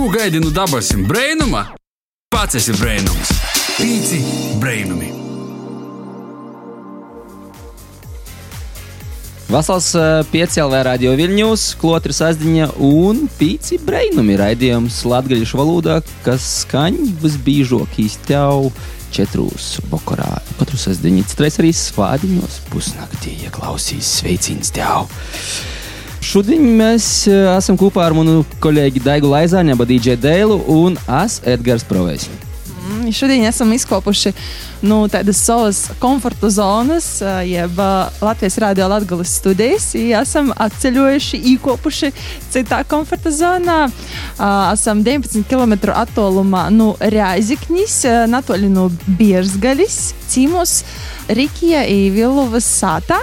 Ko gaidi no dabasim brainuma? Pats esi brainums. Pīci brainumi. Vasals piecēlē radio viļņos, klotras azdiņa un pīci brainumi raidījums latgaļušu valodā, kas skaņ visbīžok īstev četrus bokorā. Katru sasdiņu, citreiz arī svādiņos pusnaktī, ja klausīs sveicins tev. Šodien mēs esam kopā ar manu kolēģi Daigu Laizāņu, DJ Dēlu un es Edgars Provejs. Šodien esam izkopuši nu, tādas savas komforta zonas, jeb Latvijas Rādio Latvijas studijas. Esam atceļojuši, īkopuši citā komforta zonā. Esam 19 km attālumā no Rēziknis, natoļi no Bierzgaļas, Cīmos, Rikija un Vilovas sātā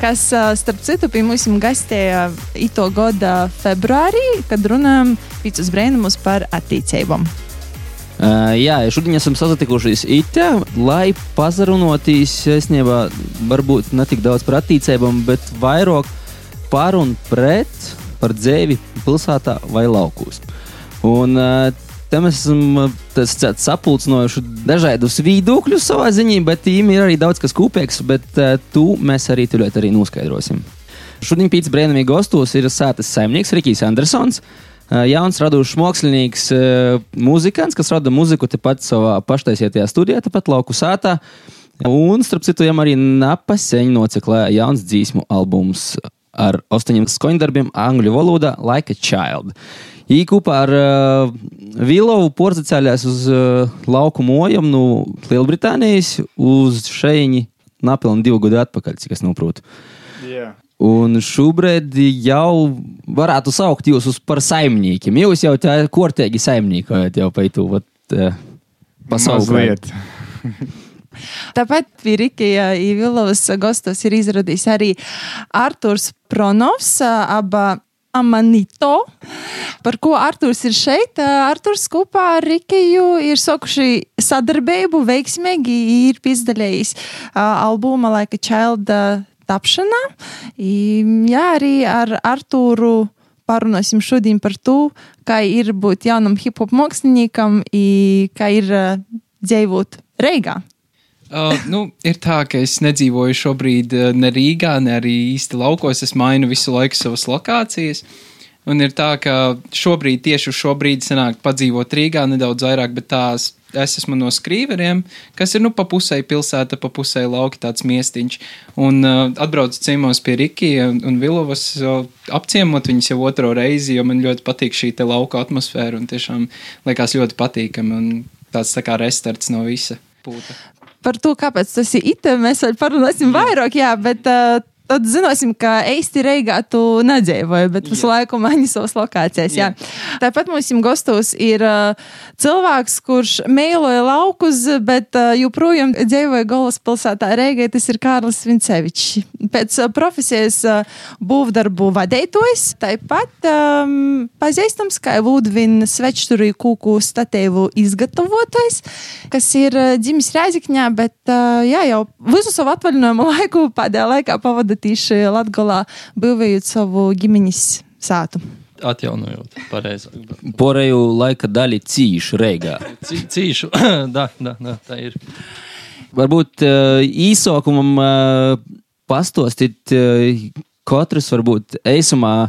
kas, starp citu, pie mums gastēja ito gada februārī, kad runājam pīcis brēnumus par attīcībām. Uh, jā, šodien esam sasatikušies itā, lai pazarunotīs, esniebā, varbūt ne tik daudz par attīcībām, bet vairāk par un pret par dzēvi pilsētā vai laukos. Un uh, te mēs esam sapulcinājuši dažādus viedokļus savā ziņā, bet tiem ir arī daudz kas kopīgs, bet uh, tu mēs arī tuļot arī noskaidrosim. Šodien pēc brīnumīgi gastos ir sētas saimnieks Rikijs Andersons. Jauns radošs mākslinieks, mūzikants, kas rada muziku tepat savā paštaisietajā studijā, tepat lauku sētā. Un, starp citu, viņam arī napaseņ nociklēja jauns dzīsmu albums ar astoņiem skoņdarbiem angļu valodā Like a Child. Viņi kopā ar uh, Vilovu porcelānās uz uh, lauku mojam no Lielbritānijas uz šejiņi napilnu divu gadu atpakaļ, cik es noprotu. Yeah. Un šobrīd jau varētu saukt jūs par saimniekiem. Jūs jau tā kortīgi saimniekojat jau pa itu pasauli. Tāpat pie Rikija Vilovas gastos ir izrādījis arī Arturs Pronovs, aba Amanito. Par ko Arthurs ir šeit? Arthurs kopā ar Rikiju ir sokuši sadarbību veiksmīgi, ir piesaistījis albuma Like a Child tapšanā. Jā, arī ar Artūru parunāsim šodien par to, kā ir būt jaunam hip hop māksliniekam, kā ir dzīvot Reigā. Uh, nu, ir tā, ka es nedzīvoju šobrīd ne Rīgā, ne arī īsti laukos. Es mainu visu laiku savas lokācijas. Un ir tā, ka šobrīd, tieši uz šo brīdi, sanāk padzīvot Rīgā nedaudz vairāk, bet tās es esmu no skrīveriem, kas ir nu pa pusē pilsēta, pa pusē lauki tāds miestiņš. Un uh, atbraucu ciemos pie Rikija un, un Vilovas uh, apciemot viņus jau otro reizi, jo man ļoti patīk šī te lauka atmosfēra un tiešām liekas ļoti patīkami un tāds tā kā restarts no visa pūta. Par to, kāpēc tas ir it, mēs vēl parunāsim vairāk, jā, bet uh, Tad zināsim, ka īsti Reigā tu nedzīvoji, bet visu laiku maini savas lokācijas. Jā. Jā. Tāpat mums gastos ir cilvēks, kurš mīloja laukus, bet joprojām dzīvoja galvaspilsētā Reigai. Tas ir Kārlis Vincevičs. Pēc profesijas būvdarbu vadītājs, tāpat um, pazīstams kā Vudvina svečturī kūku statīvu izgatavotājs, kas ir dzimis Reizikņā, bet jā, jau visu savu atvaļinājumu laiku pēdējā laikā pavadīja tieši Latvijā būvējot savu ģimenes sātu. Atjaunojot, pareizāk. Porēju laika daļu cīšu reigā. Cīšu, da, da, da, tā ir. Varbūt uh, īsākumam uh, pastostīt katrs varbūt eisumā,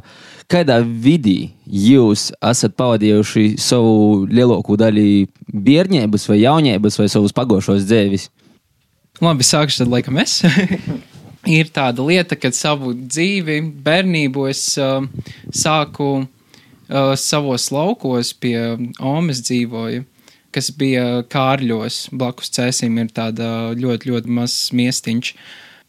kādā vidī jūs esat pavadījuši savu lielāko daļu bērnības vai jaunības vai savus pagošos dzēvis? Labi, sākšu tad laikam es. ir tāda lieta, ka savu dzīvi, bērnību es uh, sāku uh, savos laukos pie Omas dzīvoju, kas bija Kārļos, blakus cēsim ir tāda ļoti, ļoti mazs miestiņš.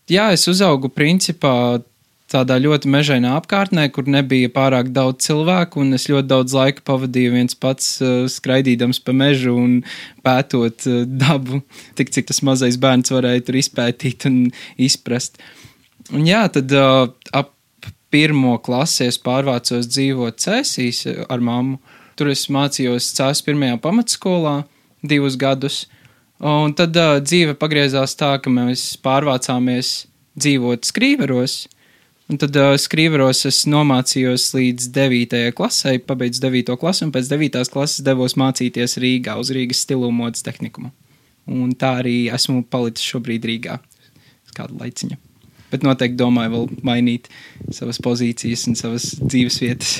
Jā, es uzaugu principā tādā ļoti mežainā apkārtnē, kur nebija pārāk daudz cilvēku, un es ļoti daudz laika pavadīju viens pats uh, skraidīdams pa mežu un pētot uh, dabu, tik cik tas mazais bērns varēja tur izpētīt un izprast. Un jā, tad uh, ap pirmo klasi es pārvācos dzīvot Cēsīs ar mammu. Tur es mācījos Cēsīs pirmajā pamatskolā divus gadus. Un tad uh, dzīve pagriezās tā, ka mēs pārvācāmies dzīvot skrīveros Un tad uh, skrīveros es nomācījos līdz 9. klasē, pabeidzu 9. klasi, un pēc 9. klases devos mācīties Rīgā uz Rīgas stilu modes tehnikumu. Un tā arī esmu palicis šobrīd Rīgā. Kādu laiciņu. Bet noteikti domāju vēl mainīt savas pozīcijas un savas dzīves vietas.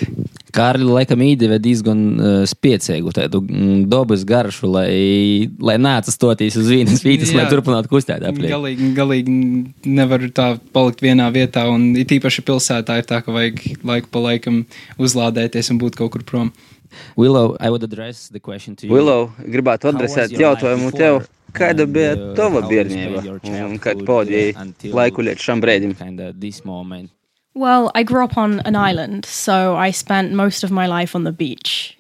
Kārli laikam īdeva diezgan uh, spiecīgu tādu mm, dabas garšu, lai, lai nāca stoties uz vienas vietas, lai Jā. turpinātu kustēt apliek. Galīgi, galīgi nevar tā palikt vienā vietā, un it īpaši pilsētā ir tā, ka vajag laiku pa laikam uzlādēties un būt kaut kur prom. Willow, I would address the question to you. Willow, gribētu adresēt jautājumu tev. Kāda bija uh, tava bērnība un kad pavadīji uh, until laiku līdz šam brīdim? Kinda this moment. Well, I grew up on an island, so I spent most of my life on the beach.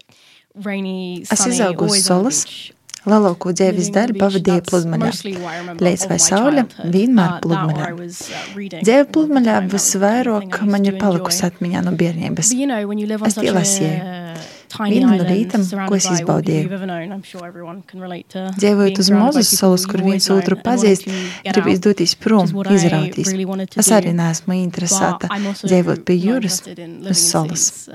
Rainy, Es sunny, izaugu uz always on the salas. beach. Lielāko dzīves beach, pavadīju pludmalē. mostly what I remember Liec of vai saule, vienmēr that pludmalē. or I was, reading Dzīve pludmalē visvairāk man ir palikusi atmiņā no bērnības. But you know, when you live on Es such a Vienu no rītam, ko es izbaudīju. Dzīvojot uz mazas salas, kur viens otru pazīst, izdoties which prom, izrauties. Es arī neesmu interesēta dzīvot pie jūras, uz salas. uh,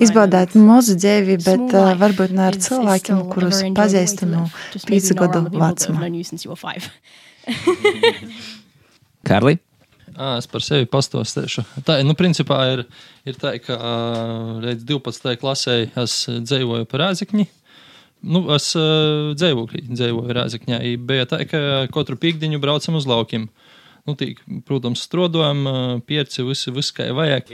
island. mazu dzīvi, bet uh, varbūt ne ar cilvēkiem, kurus pazīstu no live. Just maybe pīcu not around gadu vecuma. known À, es par sevi pastostēšu. Tā nu, principā ir, ir tā, ka līdz 12. klasē es dzīvoju par āzikņi. Nu, es uh, dzīvoju, Rāzakņā. Bija tā, ka katru piekdienu braucam uz laukiem. Nu, tīk, protams, strādājam, pierci, visu, visu kā vajag.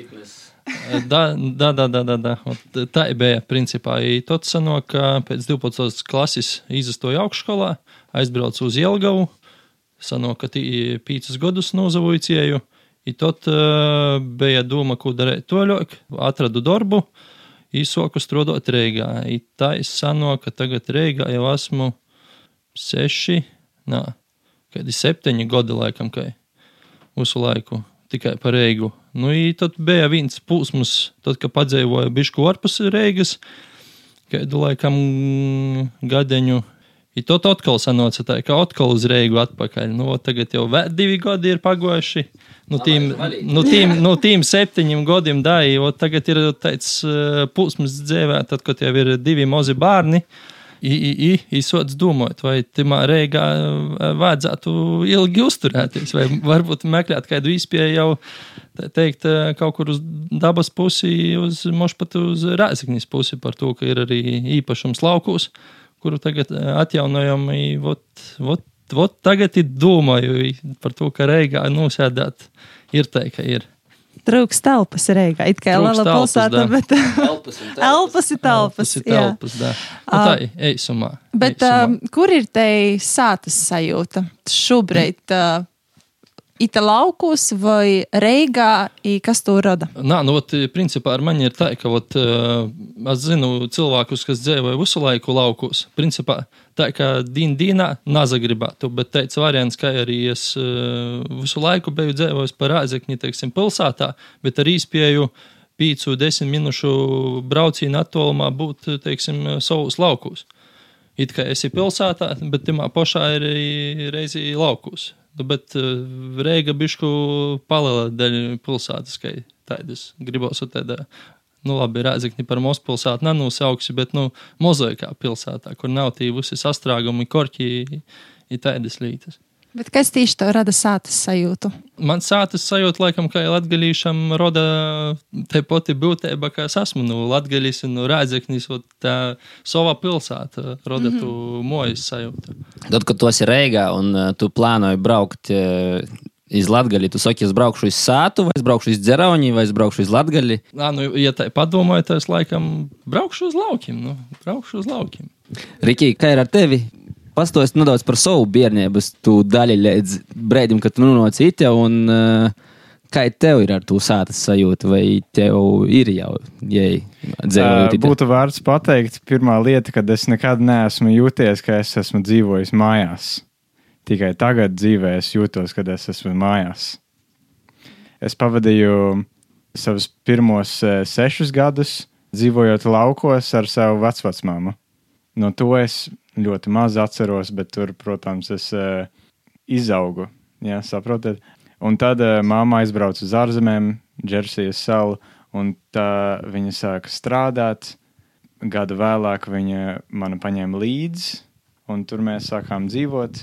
Da, da, da, da, da, da. Ot, Tā bija principā. Tad sanāk, ka pēc 12. klases izstoju augšskolā, aizbraucu uz Jelgavu, sanāk, ka tī pīcis gadus nozavoju. I tad uh, bija doma, ko darīt toļāk, atradu darbu, īsoku strādāt Reigā. I tā es sanāk, ka tagad Reigā jau esmu seši, nā, kādi septiņi gadi laikam, kā visu laiku tikai par Reigu. Nu, i tad bija viens pūsmas, tad, kad padzīvoju bišku ārpus Reigas, kādu laikam gadeņu. I tad atkal sanāca tā, ka atkal uz Reigu atpakaļ. Nu, tagad jau divi gadi ir pagojuši. Nu, tīm, nu, tīm, nu, tīm septiņiem gadiem dāji, ot tagad ir tāds uh, pūsmas dzīvē, tad, kad jau ir divi mazi bērni. Īsots domājot, vai timā reigā ā, vajadzētu ilgi uzturēties, vai varbūt meklēt kādu izpēju jau, teikt, ā, kaut kur uz dabas pusi, uz mošpat uz rēziknis pusi par to, ka ir arī īpašums laukos, kuru tagad ā, atjaunojam, i vot, vot, vot tagad ir domāju par to, ka reigā nosēdāt ir tā, ka ir. Trūks telpas Reigā. It kā telpas, pilsēta, bet Elpas un elpas ir telpas. Tas ir jā. telpas, da. Nu, tā ir, eisumā. Bet eisumā. um, kur ir te sātas sajūta šobrīd? Uh, Ita laukos vai Reigā, kas to rada? Nā, nu, ot, principā ar mani ir tā, ka ot, uh, es zinu cilvēkus, kas dzīvoja visu laiku laukos. Principā tā, ka dīna dīnā nazagribētu, bet tāds variants, ka arī es uh, visu laiku biju dzīvojis par āzekņi, teiksim, pilsētā, bet ar īspēju pīcu, desmit minūšu braucienu attālumā būt, teiksim, savus laukos. It kā esi pilsētā, bet timā pašā ir arī reizi laukos. Bet uh, Reiga bišku paliela daļa pilsētas, kā tādas gribos tādā. Nu, labi, Rēzakni par mūsu pilsētu nenosauksi, bet, nu, mozaikā pilsētā, kur nav tī visi sastrāgumi, korķi, ir tādas lietas. Bet kas tieši to rada sātas sajūtu? Man sātas sajūta, laikam, ka latgalīšam roda te pati būtība, ka es esmu no Latgalīs un no Rēzaknis, un tā sava pilsēta roda mm -hmm. tu mojas sajūtu. Tad, kad tu esi Reigā un uh, tu plānoji braukt uh, iz Latviju, tu saki, es braukšu uz Sātu, vai es braukšu uz Dzerauni, vai es braukšu uz Latviju. Nā, nu, ja tā padomāju, tad es laikam braukšu uz laukiem. Nu, braukšu uz laukiem. Riki, kā ir ar tevi? Pastāstiet nedaudz par savu bērnību, tu daļai līdz brīdim, kad tu nonāci itē, un uh, kā tev ir ar to sātas sajūtu, vai tev ir jau dzīvojot itē? Būtu vērts pateikt, pirmā lieta, kad es nekad neesmu jūties, ka es esmu dzīvojis mājās. Tikai tagad dzīvē es jūtos, kad es esmu mājās. Es pavadīju savus pirmos eh, sešus gadus dzīvojot laukos ar savu vecmāmu. No to es ļoti maz atceros, bet tur, protams, es uh, izaugu. Jā, saprotat? Un tad uh, māma aizbrauca uz ārzemēm, Džersijas salu, un tā viņa sāka strādāt. Gadu vēlāk viņa mani paņēma līdzi, un tur mēs sākām dzīvot.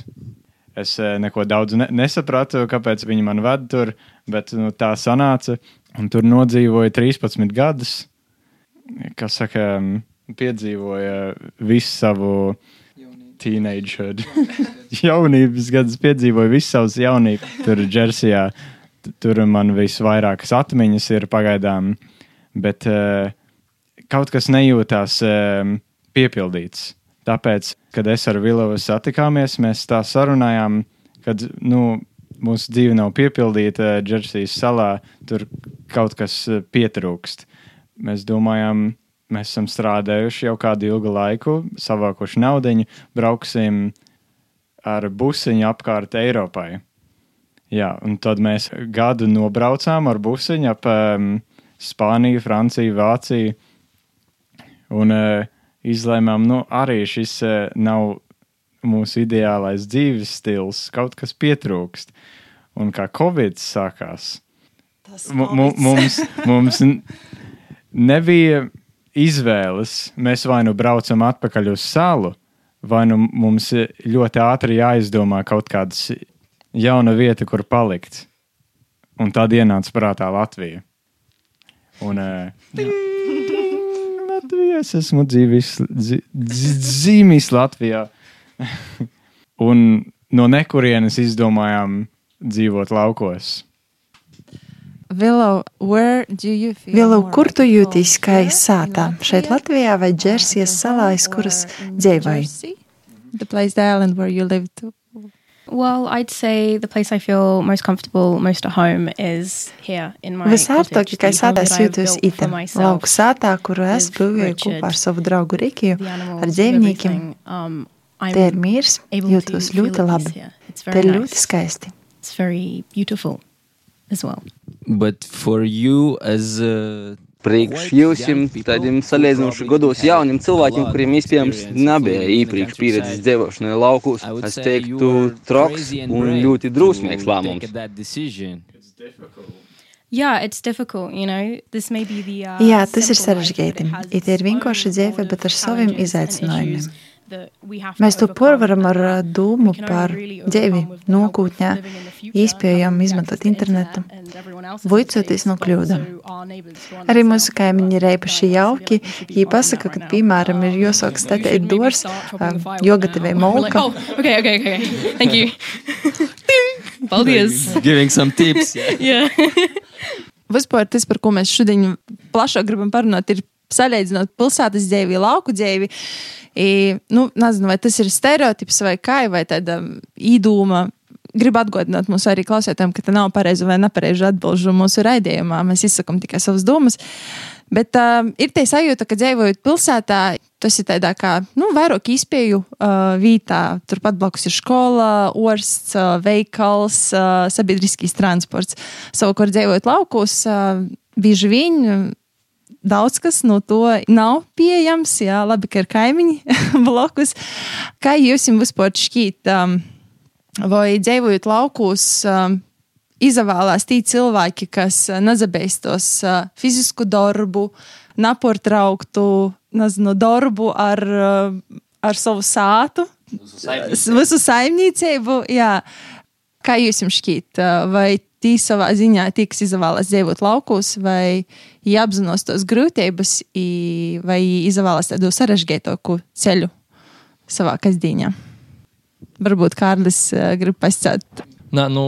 Es eh, neko daudz ne nesapratu, kāpēc viņi man veda tur, bet nu, tā sanāca. Un tur nodzīvoja 13 gadus. Kas saka, piedzīvoja visu savu teenagehood. Jaunības gadus piedzīvoja visu savus jaunību. Tur Džersijā, tur man visvairākas atmiņas ir pagaidām, bet uh, kaut kas nejūtās um, piepildīts. Tāpēc, kad es ar Vilovu satikāmies, mēs tā sarunājām, kad nu, mūsu dzīve nav piepildīta Džersijas salā, tur kaut kas eh, pietrūkst. Mēs domājām, mēs esam strādājuši jau kādu ilgu laiku, savākuši naudu, brauksim ar busiņu apkārt Eiropai. Jā, un tad mēs gadu nobraucām ar busiņu ap um, Spāniju, Franciju, Vāciju. Un uh, izlēmām, nu, arī šis uh, nav mūsu ideālais dzīves stils, kaut kas pietrūkst. Un kā Covid sākās, mu- mu- mums, mums n- nebija izvēles. Mēs vai nu braucam atpakaļ uz salu, vai nu mums ļoti ātri jāizdomā kaut kāda jauna vieta, kur palikt. Un tad ienāca prātā Latvija. Un, uh, Latvijā es esmu dzīvis, dzi, dzi, dzīvis Latvijā. Un no nekurienes izdomājām dzīvot laukos. Willow, where do you feel Vilau, more kur tu jūties kā sātā? Šeit? Latvijā vai Džersijas salā, iz kuras dzīvoji? Jersey? The place, the island where you live too. Well, I'd say the place I feel most comfortable, most at home is here in my Visārtāk, kā the sātā es jūtos myself. Lauku sātā, kuru es būvēju kopā ar savu draugu Rikiju, ar dzīvniekiem. Um, Te ir mīrs, jūtos ļoti at labi. Te ir ļoti skaisti. It's very beautiful as well. But for you as uh, Priekš jums, tādiem salīdzinoši gados jauniem cilvēkiem, kuriem iespējams nebija īpašas pieredzes dzīvošanai laukos, es teiktu, troks un ļoti drusmīgs lēmums. Yeah, it's difficult, you know. This may be the uh, Jā, tas ir sarežģīti. it ir its vienkārši dzīve, bet ar saviem izaicinājumiem. Mēs to porvaram ar and uh, domu par dzīvi nākotnē, iespējām izmantot internetu, vuicoties no kļūdām. Arī mūsu kaimiņi ir īpaši jauki. Viņi pasaka, ka, piemēram, ir Um, jāsāk you statēt dors, jogatavē molka. oh, okay, okay, okay. Thank you. Paldies. giving some tips. yeah. Vispār tas, par ko mēs šodien plašāk gribam parunāt, ir salīdzinot pilsētas dzīvi, lauku dzīvi. I, nu, nezinu, vai tas ir stereotips vai kā, vai tāda īdūma. Gribu atgādināt mums arī klausētājiem, ka tā nav pareiza vai nepareiza atbildžu mūsu raidījumā. Mēs izsakām tikai savas domas. Bet uh, ir tā sajūta, ka dzīvojot pilsētā, tas ir tādā kā nu, vairāk izpēju uh, vietā. Turpat blakus ir skola, orsts, uh, veikals, uh, sabiedriskais transports. Savukārt, dzīvojot laukos, uh, bieži vien daudz kas no to nav pieejams. Jā, labi, ka ir kaimiņi blakus. Kā jums vispār šķiet, um, vai dzīvojot laukos? Um, Izvēlās tie cilvēki, kas uh, nezabeistos uh, fizisku darbu, nepārtrauktu nezinu, darbu ar, uh, ar savu sātu, visu saimniecību. Jā. Kā jūs jums šķiet, uh, vai tī savā ziņā tiks izvēlēts dzīvot laukos, vai jāapzinos tos grūtības, i- vai izvēlēts tādu sarežģītāku ceļu savā kasdienā? Varbūt Kārlis uh, grib pasakāt. Nē, nu,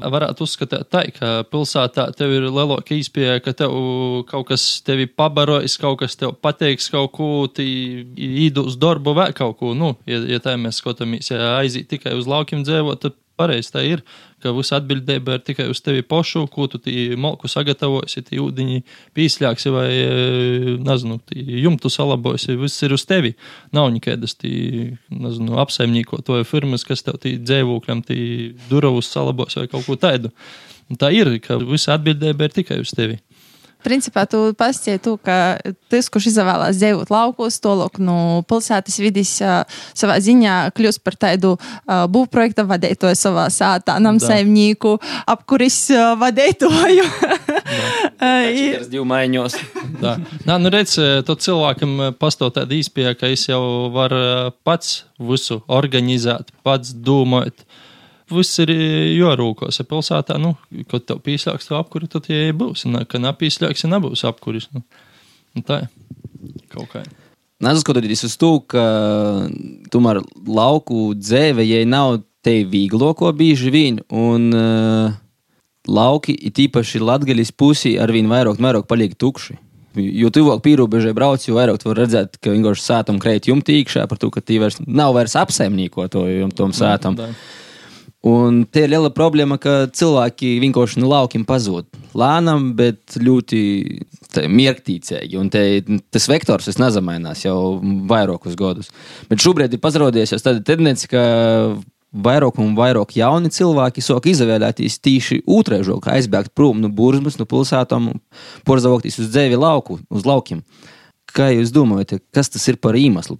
varētu uzskatīt tā, ka pilsētā tev ir lielāka iespēja, ka tev kaut kas tevi pabarojas, kaut kas tev pateiks, kaut ko īdu uz darbu vai kaut ko. Nu, ja, ja tā mēs skatāmies, ja aiziet tikai uz laukiem dzīvot, tad pareizi tā ir, ka visa atbildība ir tikai uz tevi pašu, ko tu malku sagatavosi, tī ūdeņi pīsļāksi vai, e, nezinu, jumtu salabosi, viss ir uz tevi. Nav nekādas nezinu, apsaimniekotoja firmas, kas tev tī dzīvokļam, tī durovus salabos vai kaut ko tādu. Un Tā ir, ka visa atbildība ir tikai uz tevi. Principā tu pastāstīji, to, ka tas, kurš izvēlās dzīvot laukos, to loku no pilsētas vidas uh, savā ziņā kļūst par tādu uh, būvprojekta vadītāju savā sātā, namsaimnieku, apkuris uh, vadītāju. ir. Tas divu maiņos. Nā, nu redz, to cilvēkam pastāv tāda īspēja, ka es jau varu pats visu organizēt, pats domāt. Viss ir jārūkos. Ja pilsētā, nu, kad tev pīslēgs to apkuri, tad tie būs. Un, kad nepīslēgs, ja nebūs apkuris. Nu, nu tā ir kaut kā. Neskatoties uz to, ka tomēr lauku dzīve, ja nav te vieglo, ko bieži vien, un uh, lauki, it īpaši latgaļas pusī, arvien vairāk, vairāk paliek tukši. Jo tuvāk pierobežai brauc, jo vairāk var redzēt, ka vienkārši sētam krēt jumtī iekšā par to, ka tī vairs nav vairs apsaimnieko to tom sētam. Un te ir liela problēma, ka cilvēki vienkārši no laukiem pazūd. Lēnām, bet ļoti te mierktīcīgi. Un te, tas vektors es nezamainās jau vairākus gadus. Bet šobrīd ir pazarodies tāda tendence, ka vairāk un vairāk jauni cilvēki sāk izvēlēties tieši otrēžo, kā aizbēgt prom no burzmas, no pilsētām, porzavokties uz dzēvi lauku, uz laukiem. Kā jūs domājat, kas tas ir par iemeslu?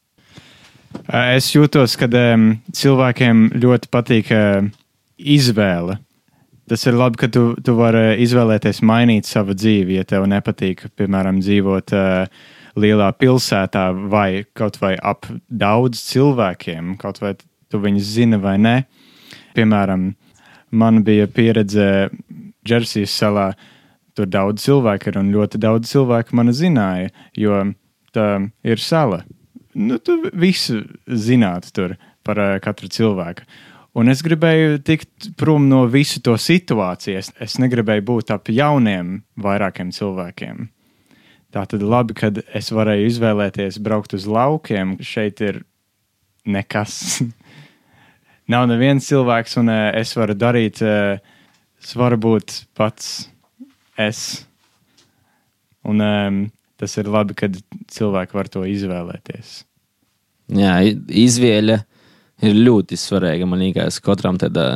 Es jūtos, ka um, cilvēkiem ļoti patīk uh, izvēle. Tas ir labi, ka tu, tu vari izvēlēties mainīt savu dzīvi, ja tev nepatīk, piemēram, dzīvot uh, lielā pilsētā vai kaut vai ap daudz cilvēkiem, kaut vai tu viņus zini vai nē. Piemēram, man bija pieredze Džersijas salā. Tur daudz cilvēku ir un ļoti daudz cilvēku mani zināja, jo tā ir sala. Nu, tu visu zinātu tur par uh, katru cilvēku. Un es gribēju tikt prom no visu to situāciju. Es, es negribēju būt ap jauniem, vairākiem cilvēkiem. Tā tad labi, kad es varēju izvēlēties braukt uz laukiem. Šeit ir nekas. Nav neviens cilvēks, un uh, es varu darīt, uh, es varu būt pats es. Un um, tas ir labi, kad cilvēki var to izvēlēties. Jā, i- izvēle ir ļoti svarīga. Man liekas, katram tādā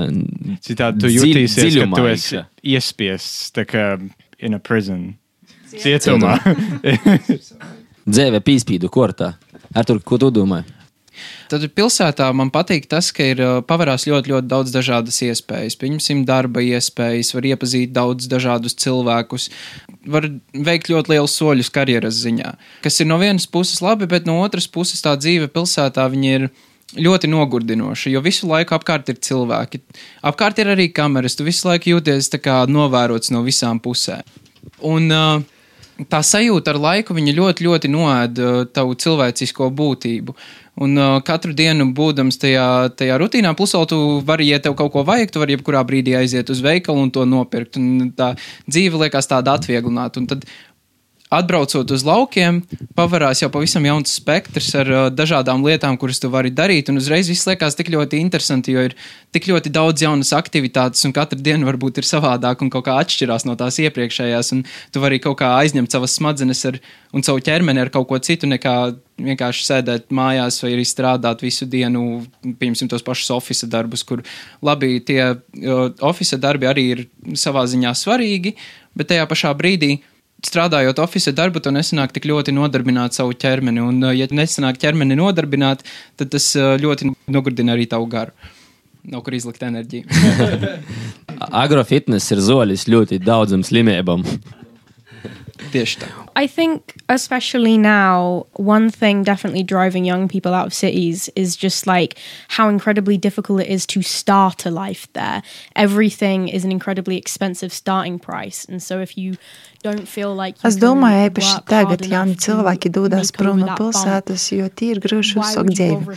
Citādi tu jutīsies, ka dziļumā tu esi iespiests kā in a prison. Cietumā. Dzīve pīspīdu kortā. Ar to, ko tu domā? Tad pilsētā man patīk tas, ka ir pavērās ļoti, ļoti daudz dažādas iespējas. Pieņemsim, darba iespējas, var iepazīt daudz dažādus cilvēkus, var veikt ļoti lielus soļus karjeras ziņā. Kas ir no vienas puses labi, bet no otras puses tā dzīve pilsētā ir ļoti nogurdinoša, jo visu laiku apkārt ir cilvēki. Apkārt ir arī kameras, tu visu laiku jūties kā novērots no visām pusēm. Un tā sajūta ar laiku ļoti, ļoti noēda tavu cilvēcisko būtību. Un uh, katru dienu būdams tajā, tajā rutīnā, plus vēl tu vari, ja tev kaut ko vajag, tu vari jebkurā brīdī aiziet uz veikalu un to nopirkt. Un tā dzīve liekas tāda atvieglināta. Un tad Atbraucot uz laukiem, pavarās jau pavisam jauns spektrs ar uh, dažādām lietām, kuras tu vari darīt. Un uzreiz viss liekas tik ļoti interesanti, jo ir tik ļoti daudz jaunas aktivitātes, un katra diena varbūt ir savādāka un kaut kā atšķirās no tās iepriekšējās. Tu vari kaut kā aizņemt savas smadzenes ar, un savu ķermeni ar kaut ko citu, nekā vienkārši sēdēt mājās vai arī strādāt visu dienu, piemēram, tos pašus oficiālus darbus, kur labi tie uh, oficiālai darbi arī ir savā ziņā svarīgi, bet tajā pašā brīdī strādājot oficiālā darbu, tu nesanāk tik ļoti nodarbināt savu ķermeni. Un, uh, ja nesanāk ķermeni nodarbināt, tad tas uh, ļoti nogurdina arī tavu garu. Nav kur izlikt enerģiju. Agrofitness ir zolis ļoti daudzam slimībām. Tieši tā. I think, especially now, one thing definitely driving young people out of cities is just like how incredibly difficult it is to start a life there. Everything is an incredibly expensive starting price. And so if you Es domāju, īpaši tagad jauni cilvēki dodas prom no pilsētas, jo tie ir grūti uzsākt dzīvi.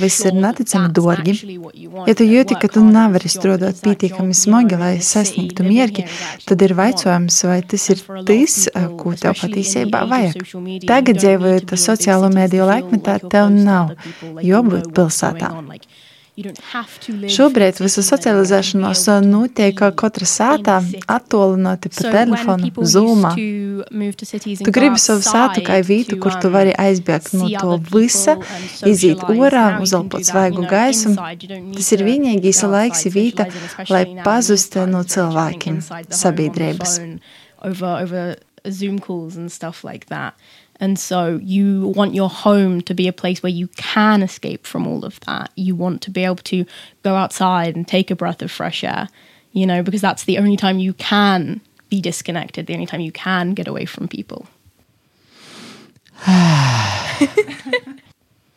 Viss ir neticami dārgi. Ja tu jūti, ka tu nevari strādāt pietiekami smagi, lai sasniegtu mierki, tad ir vaicojums, vai tas ir tas, people, ko tev patiesībā vajag. Tagad dzīvojot sociālo mediju laikmetā, tev nav jābūt pilsētā. Going on, like, you don't have to live Šobrīd visa socializēšanās notiek be katra sētā, attālināti pa telefonu, zūmā. Tu gribi savu sētu kā to, kur tu um, vari aizbēgt no to visa, iziet orā, uzelpot svaigu gaisu. Tas ir vienīgais laiks, especially lai pazustu no cilvēkiem, sabiedrības. Over, over Zoom calls and stuff like that. And so you want your home to be a place where you can escape from all of that. You want to be able to go outside and take a breath of fresh air, you know, because that's the only time you can be disconnected, the only time you can get away from people.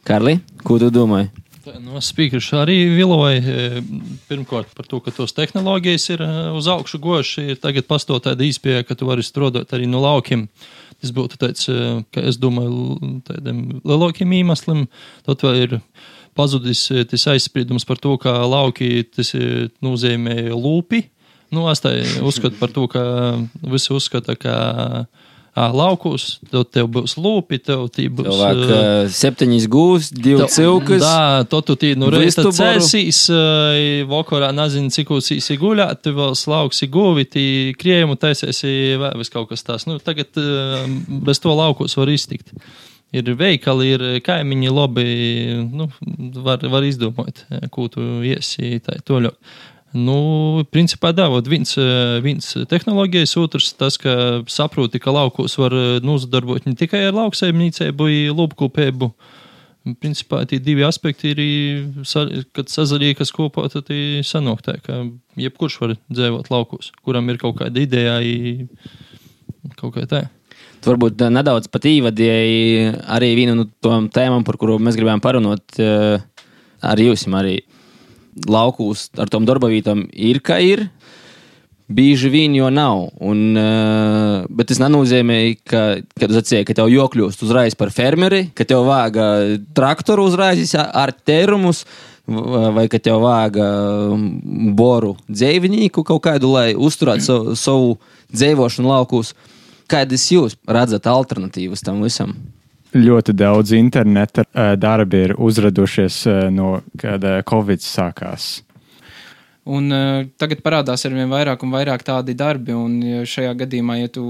Karli, ko tu domā? No spīkers arī viloja e, pirmkārt par to, ka tos tehnoloģijas ir e, uz augšu goši. Ir tagad pastāv tāda īspēja, ka tu vari strādāt arī no laukiem. Tas būtu tāds, e, ka es domāju, tādiem lielākiem iemesliem. Tad vēl ir pazudis tas aizspriedums par to, ka lauki tas nozīmē lūpi. Nu, es tā uzskatu par to, ka visi uzskata, ka laukos, tad tev būs lūpi, tev būs. Cilvēk uh, septiņas gūs, divi cilkas. Jā, to tu tī, nu, reiz tad cēsīs, ā, vakarā nezinu, cik jūs īsi guļāt, tu vēl slauksi guvi, tī kriejumu taisiesi, vēl kaut kas tās. Nu, tagad ā, bez to laukos var iztikt. Ir veikali, ir kaimiņi labi, nu, var, var izdomāt, ko tu iesi, tā. Nu, principā, vot viens, eh, viens tehnoloģijas, otrs tas, ka saproti, ka laukos var eh, nozadarbot ne tikai ar lauksaimniecību, lūpkopēbu. Principā tie divi aspekti ir, kad sazaļīkas kopā, tad ir sanāk tā, ka jebkurš var dzīvot laukos, kuram ir kaut kāda ideja, kaut kā tā. Tu varbūt nedaudz pat īvadīji arī vienu no tām tēmām, par kuru mēs gribējām parunāt eh, ar jums. Arī laukūs ar tom darbavītām ir, kā ir. Bieži vien jau nav. Un, uh, bet tas nenozīmē, ka, kad atsakāt, ka tev jokļūst uzreiz par fermeri, ka tev vāga traktoru uzreiz ar tērumus, vai ka tev vāga boru dzīvnieku kaut kādu, lai uzturētu savu, savu dzīvošanu laukos. Kādas jūs redzat alternatīvas tam visam? Ļoti daudz interneta ā, darbi ir uzradušies ā, no kad Covid sākās. Un uh, tagad parādās ar vien vairāk un vairāk tādi darbi, un ja šajā gadījumā, ja tu,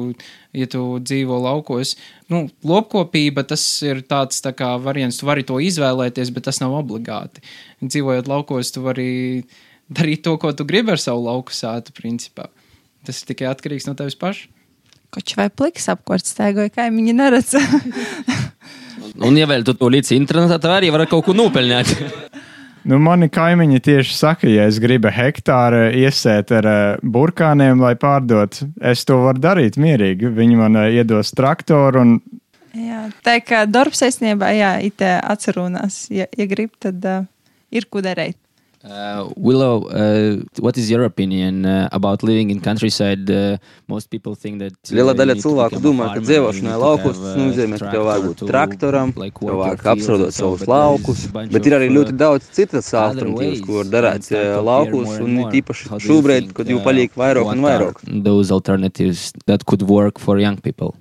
ja tu dzīvo laukos, nu, lopkopība tas ir tāds tā kā variants, tu vari to izvēlēties, bet tas nav obligāti. Dzīvojot laukos, tu vari darīt to, ko tu gribi ar savu lauku sātu, principā. Tas ir tikai atkarīgs no tevis paša. Koč vai pliks apkārt stēgoja, kaimiņi neredz. Un, ja vēl tu to līdz internetam, tad arī var kaut ko nopelnīt. Nu, mani kaimiņi tieši saka, ja es gribu hektāru iesēt ar ā, burkāniem, lai pārdot, es to varu darīt mierīgi. Viņi man ā, iedos traktoru un jā, tā kā darbs aizsniebā, jā, itē atcerunās. Ja, ja grib, tad uh, ir ko darīt. Uh, Willow, uh, what is your opinion uh, about living in countryside? Uh, most people think that. uh, Liela daļa cilvēku domā, ka dzīvošanai laukos tas uh, nozīmē, ka tev vajag būt to, traktoram, like, tev vajag and savus laukus, bet ir arī of, ļoti uh, daudz citas alternatīvas, ko var darīt laukos, un tīpaši šobrīd, kad jau uh, paliek vairāk un vairāk. Those alternatives that could work for young people.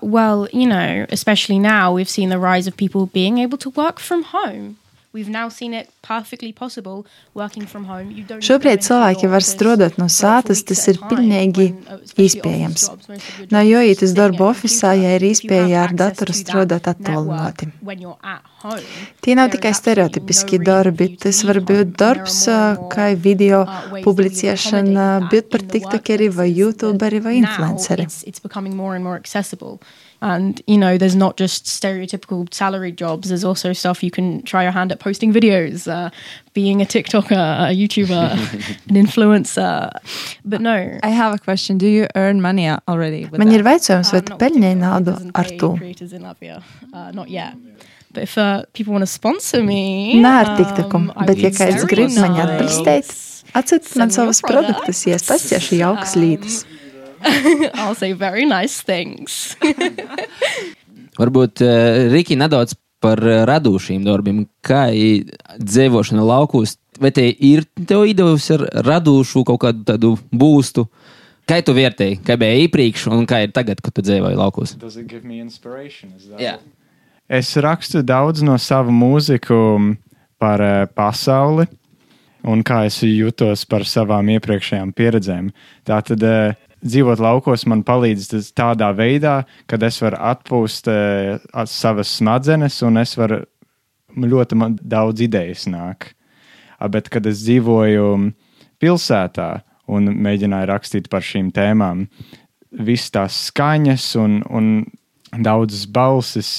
Well, you know, especially now, we've seen the rise of people being able to work from home. We've now seen it perfectly possible working from home. You don't Šobrīd cilvēki var strādāt no sātas, tas ir pilnīgi iespējams. Nav jāiet uz darbu ofisā, ja ir iespēja ar datoru strādāt attālināti. Tie nav tikai stereotipiski darbi, tas var būt darbs, ā, kā video publicēšana, būt par tiktokeri vai youtuberi vai influenceri. It's, it's becoming more and more accessible. And, you know, there's not just stereotypical salary jobs, there's also stuff you can try your hand at posting videos, uh, being a TikToker, a YouTuber, an influencer. But no. I have a question. Do you earn money already? with Man that? ir jautājums, vai Um, tu not pelnīji TikTok, naudu doesn't ar pay to? creators in Latvia. Uh, not yet. But if uh, people want to sponsor me, Nē, ar TikToku, um, I bet ja would kāds very grib man nice. atbalstīt, atsūtiet man Send me your savus produktus, ja es pasiešu jaukas Um, līdus. I'll say very nice things. Varbūt uh, Riki nedaudz par uh, radošiem darbiem, kā dzīvošana laukos. Vai te ir tev idejas ar radošu kaut kādu tādu būstu? Kā tu vērtēji, kā bija iepriekš un kā ir tagad, kad tu dzīvoji laukos? Jā. Es rakstu daudz no sava mūziku par uh, pasauli un kā es jutos par savām iepriekšējām pieredzēm. Tātad uh, dzīvot laukos man palīdz tādā veidā, kad es varu atpūst uh, savas smadzenes un es varu ļoti daudz idejas nāk. A, Bet, kad es dzīvoju pilsētā un mēģināju rakstīt par šīm tēmām, visas tās skaņas un, un daudzas balsis.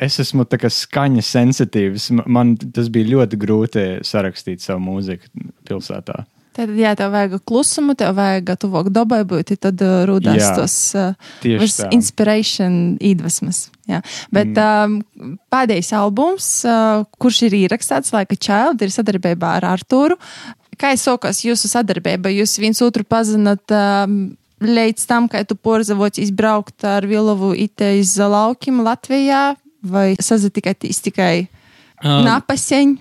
Es esmu tā kā skaņa sensitīvs. Man tas bija ļoti grūti sarakstīt savu mūziku pilsētā. Tad, ja tev vajag klusumu, tev vajag tuvāk dabai būt, tad uh, rūdās Jā, tos uh, inspiration, iedvesmas. Jā. Bet mm. um, pēdējais albums, uh, kurš ir ierakstīts Laika Child, ir sadarbībā ar Artūru. Kā es sokos jūsu sadarbība? Jūs viens otru pazinat um, līdz tam, kad tu porzavots izbraukt ar Vilovu ite iz laukiem Latvijā, vai sazatikāties tikai Um, napaseņ?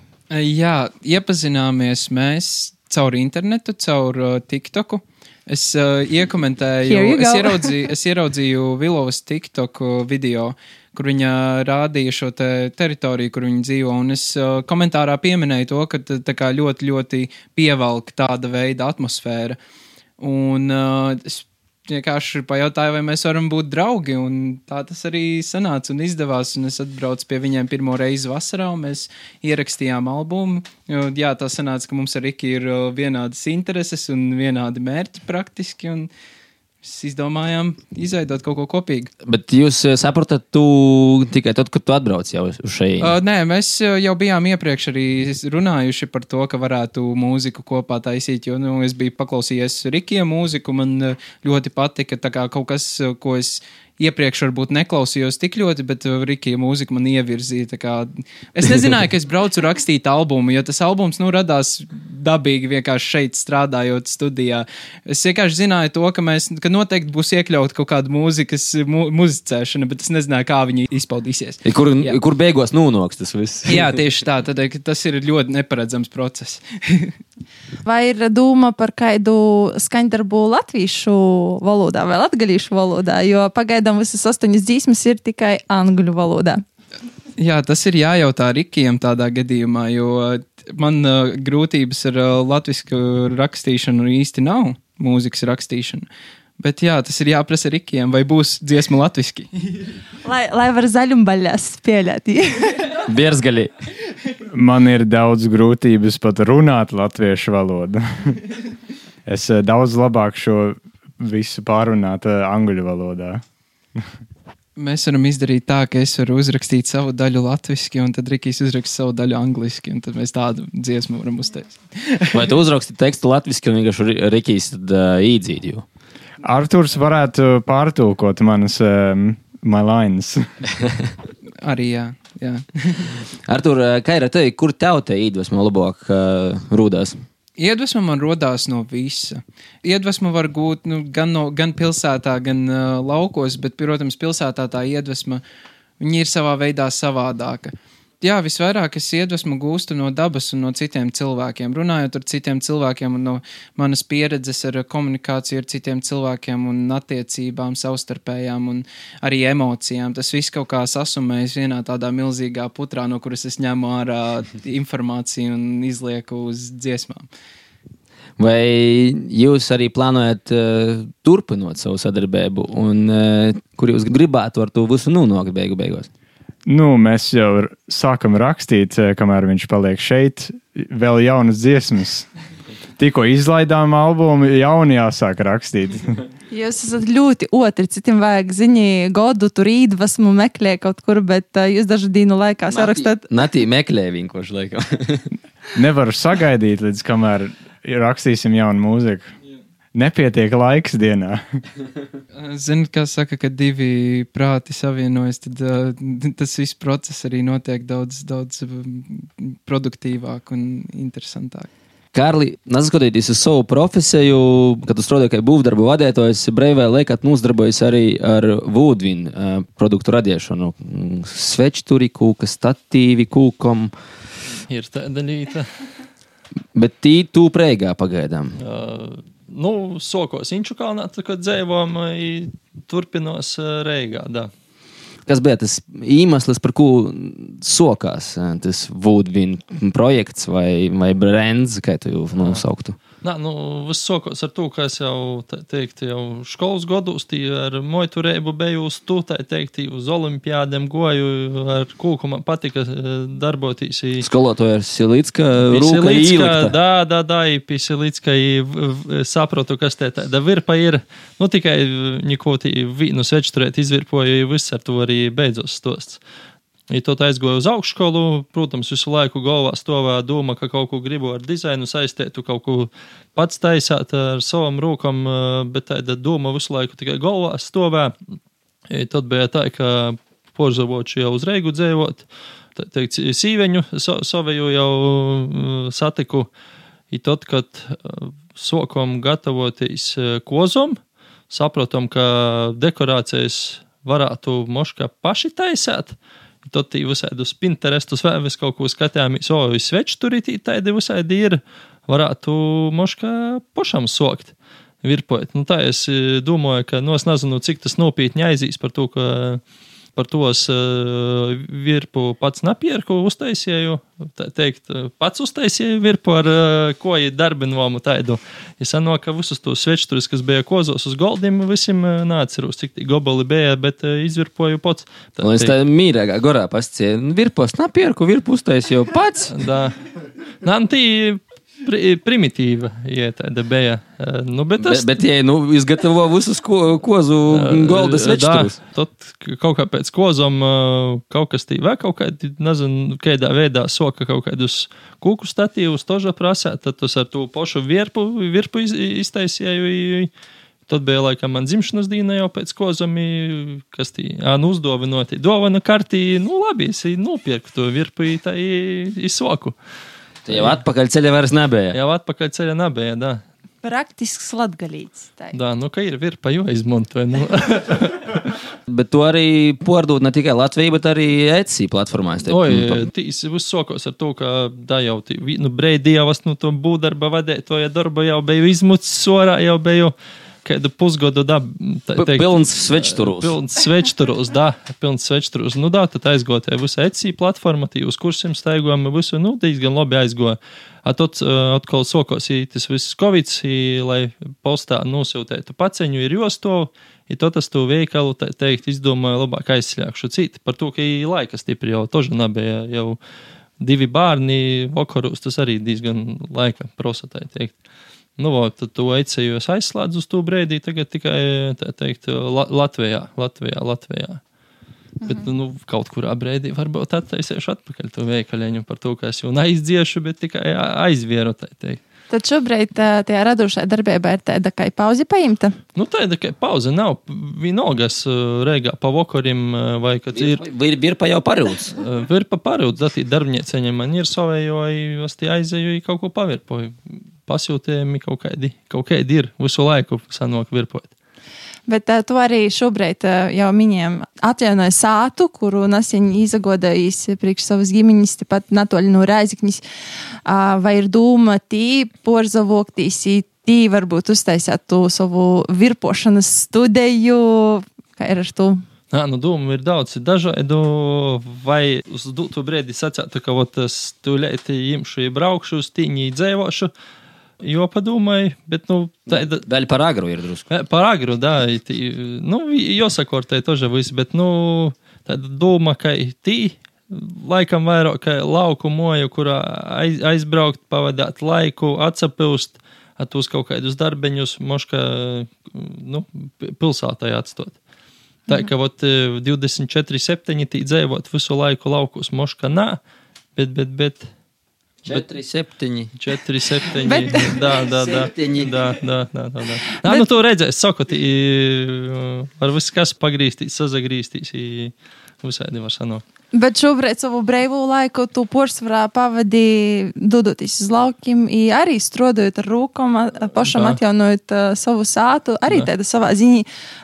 Jā, iepazināmies mēs caur internetu, caur uh, TikToku. Es uh, iekomentēju, es ieraudzīju, es ieraudzīju Vilovas TikTok video, kur viņa rādīja šo te teritoriju, kur viņa dzīvo. Un es uh, komentārā pieminēju to, ka tā kā ļoti, ļoti pievelk tāda veida atmosfēra. Un uh, es vienkārši pajautāju, vai mēs varam būt draugi. Tā tas arī sanāca un izdevās. Un es atbraucu pie viņiem pirmo reizi vasarā, un mēs ierakstījām albumu. Jo, jā, tā sanāca, ka mums ar Riki ir uh, vienādas intereses un vienādi mērķi praktiski. Un mēs izdomājām izveidot kaut ko kopīgu. Bet jūs eh, saprotat, tu tikai tad, kad tu atbrauc jau uz šeit. Uh, nē, mēs uh, jau bijām iepriekš arī runājuši par to, ka varētu mūziku kopā taisīt. Jo nu, es biju paklausījies Rikija mūziku, man uh, ļoti patika kaut kas, ko es iepriekš varbūt neklausījos tik ļoti, bet uh, Rikija mūzika man ievirzīja. Kā... Es nezināju, ka es braucu rakstīt albumu, jo tas albums nu, radās dabīgi vienkārši šeit strādājot studijā. Es vienkārši zināju to, ka, mēs, ka noteikti būs iekļauta kaut kāda mūzikas mu muzicēšana, bet es nezināju, kā viņi izpaudīsies. Kur, Jā. kur beigās nūnoks tas viss? Jā, tieši tā. Tad, ka tas ir ļoti neparedzams process. Vai ir doma par kādu skaņdarbu latviešu valodā vai latgalīšu valodā? Jo pagaidām visas astoņas dzīsmas ir tikai angļu valodā. Jā, tas ir jājautā Rikijam tādā gadījumā, jo man uh, grūtības ar uh, latviešu rakstīšanu īsti nav, mūzikas rakstīšanu. Bet jā, tas ir jāprasa Rikijam, vai būs dziesma latviešu. Lai, lai var zaļumbaļās spēlēt. Bierzgaļi. Man ir daudz grūtības pat runāt latviešu valodu. es eh, daudz labāk šo visu pārunāt eh, angļu valodā. Mēs varam izdarīt tā, ka es varu uzrakstīt savu daļu latviešu, un tad Rikijs uzraksta savu daļu angliski, un tad mēs tādu dziesmu varam uztaisīt. Vai tu uzraksti tekstu latviešu, un vienkārši Ri- Rikijs tad uh, īdzīt jū? Arthurs varētu pārtulkot manas um, my lines. Arī jā. jā. Artur, uh, kā ir ar tevi, kur tev te iedvesmo labāk uh, rūdās? Iedvesma man radās no visa. Iedvesma var gūt nu, gan, no, gan pilsētā, gan uh, laukos, bet, protams, pilsētā tā iedvesma viņa ir savā veidā savādāka. Jā, visvairāk es iedvesmu gūstu no dabas un no citiem cilvēkiem. Runājot ar citiem cilvēkiem, un no manas pieredzes ar komunikāciju ar citiem cilvēkiem, un attiecībām, savstarpējām, un arī emocijām. Tas viss kaut kā sasumējas vienā tādā milzīgā putrā, no kuras es ņemu ārā informāciju un izlieku uz dziesmām. Vai jūs arī plānojat uh, turpināt savu sadarbību, un uh, kur jūs gribētu ar to visu nonākt beigu beigās? Nu, mēs jau sākam rakstīt, eh, kamēr viņš paliek šeit, vēl jaunas dziesmas. Tikko izlaidām albumu, jaunu jāsāk rakstīt. Jūs esat ļoti otri. Citiem vajag ziņi, godu, tur iedvesmu meklē kaut kur, bet uh, jūs dažu dienu laikā sarakstāt. Natī meklē vienkārši laikam. Nevaru sagaidīt, līdz kamēr rakstīsim jaunu mūziku. Nepietiek laiks dienā. Zini, kā saka, ka divi prāti savienojas, tad uh, tas viss process arī notiek daudz, daudz um, produktīvāk un interesantāk. Kārli, neskatoties uz savu profesiju, kad tu strādāji kā būvdarbu vadītājs, brīvā laikā nodarbojas arī ar Woodwin uh, produktu radīšanu. Sveču turi kūka, statīvi kūkam, Ir tāda līnija. bet tī tu preigā pagaidām. Uh, nu, sokos Inčukānā, kad dzīvojam, uh, Reigā. Da. Kas bija tas iemesls, par ko sokās tas Woodwin projekts vai, vai brands, kā tu jau nosauktu? Nā, nu, viss sākās ar to, ka es jau, tā teikt, jau skolas gados ar moiturēbu biju uz to, tā teikt, uz olimpiādēm goju, ar kūku man patika eh, darboties. Skolotāja Silītska, Rūka Īlikta. da, da, da, pisilīcka, saprotu, kas te tāda virpa ir. Nu, tikai neko tī vīnu svečturēt izvirpoju, viss ar to arī beidzos stosts. Ja tad aizgoju uz augšskolu, protams, visu laiku galvā stāvā doma, ka kaut ko gribu ar dizainu saistīt, kaut ko pats taisīt ar savām rokām, bet tāda doma visu laiku tikai galvā stāvā. Ja tad bija tā, ka porzavoči jau uz reigu dzēvot, teikt, sīveņu savēju jau satiku. I tad, kad sākām gatavoties kozom, saprotam, ka dekorācijas varētu moškā paši taisīt. Tad visādus Pinterestus vai vis kaut ko skatījāmies, o, sveču tur ir tādi visādi ir, varētu moškā pašam sokt virpot. Nu, tā es domāju, ka, nu, es nezinu, cik tas nopietni aizīs par to, ka par tos uh, virpu pats napierku uztaisīju, teikt, pats uztaisīju virpu ar uh, ko ir darbinomu tādu. Es sanāk, ka visus tos svečturus, kas bija kozos uz goldiem, visiem nāceros, cik tie gobali bija, bet izvirpoju pats. Tā, es tā mīrākā gorā pascienu, virpos napierku, virpu uztaisīju pats. Da. Tī pri, primitīva, ja tāda bija. Nu, bet, tas, bet, bet ja nu, izgatavo visus ko, kozu golda svečus. Tad kaut kā pēc kozom kaut kas tī vēl kaut kādi, nezinu, kādā veidā soka kaut kādus kūku statīvus toža prasē, tad tas ar to pošu virpu, virpu iz, iztaisīju. Tad bija laikam man dzimšanas diena jau pēc kozami, kas tī, ā, nu uzdāvinoti. Dāvana kartī, nu labi, es nopirku to virpu, tā izsoku. Tā jau atpakaļ ceļā vairs nebija. Jau atpakaļ ceļā nebija, da. Praktisks latgalīts. Da, nu, ka ir virpa jau izmantoja. Nu. bet to arī pārdod ne tikai Latvijā, bet arī Etsy platformā. Oi, tīs uzsokos ar to, ka da jau, nu, breidījavas, nu, to būdarba vadētoja darba jau biju izmucis sorā, jau biju kādu pusgadu, da, tā teikt. Pilns svečturus. Pilns svečturus, da, pilns svečturus. Nu, da, tad aizgotie visu Etsy platforma, tī uz kursiem staigojam, visu, nu, diezgan labi aizgoja. A tad uh, atkal sokos i tas viss Covid, i, lai postā nosūtētu paceņu, ir josto, i to tas tu veikalu, tā teikt, izdomāju labāk aizsļākšu citi. Par to, ka laika stipri jau toža nebija, jau divi bērni vakarūs, tas arī diezgan laika prosa, tā teikt. Nu, vo, tad to aicēju, es aizslēdzu uz to brīdi, tagad tikai tā teikt, La Latvijā, Latvijā, Latvijā. Mhm. Bet, nu, kaut kurā brīdī varbūt attaisīšu atpakaļ to veikaļiņu par to, ka es jau neizdziešu, bet tikai aizvieru, tā teikt. Tad šobrīd tajā radošajā darbībā ir tāda kā pauze paimta. Nu, tāda kā pauze nav. Vienalgas reigā pa vakarim vai kad ir. Ir, ir pa jau parūds. Ir pa parūds, tad darbnieceņa man ir savējo, es tie aizēju kaut ko pavirpoju pasūtījumi kaut kādi, kaut kādi ir visu laiku sanāk virpot. Bet uh, tu arī šobrīd uh, jau minējām, atjaunoja sātu, kuru nesen izagodējis priekš savas ģimenes, tepat natoļi no Rēziknis. Uh, vai ir dūma tī porzavoktīs, tī varbūt uztaisāt to savu virpošanas studiju, kā ir ar to? Nā, nu, doma ir daudz, ir dažādu, vai uz dotu brīdi sacētu, ka ot, es tūlēti imšu, braukšu uz tīņī dzēvošu, Jo padomāju, bet nu, tāda. Daļa par agru ir drusku. Par agru, da, nu, jāsakortē toža viss, bet, nu, tāda doma, ka tī, laikam vairāk kā lauku moju, kurā aiz, aizbraukt, pavadāt laiku, atsapilst, atūs kaut kādus darbeņus, moška, nu, pilsētai atstot. Tā kā vat 24, 7 tī dzēvot visu laiku laukus, moška nā, bet, bet, bet 4, 7. 4, 7. Bet... Da, da, da. Da, da, da, da, da. Nā, Bet... nu, tu redzēsi, saku, var viss kas pagrīstīs, sazagrīstīs, visādi var sanākt. Bet šobrīd savu brīvo laiku tu pārsvarā pavadi dodoties uz laukiem, arī strādājot ar rūkām, pašam da. atjaunojot uh, savu sātu. Arī da. tāda savā ziņā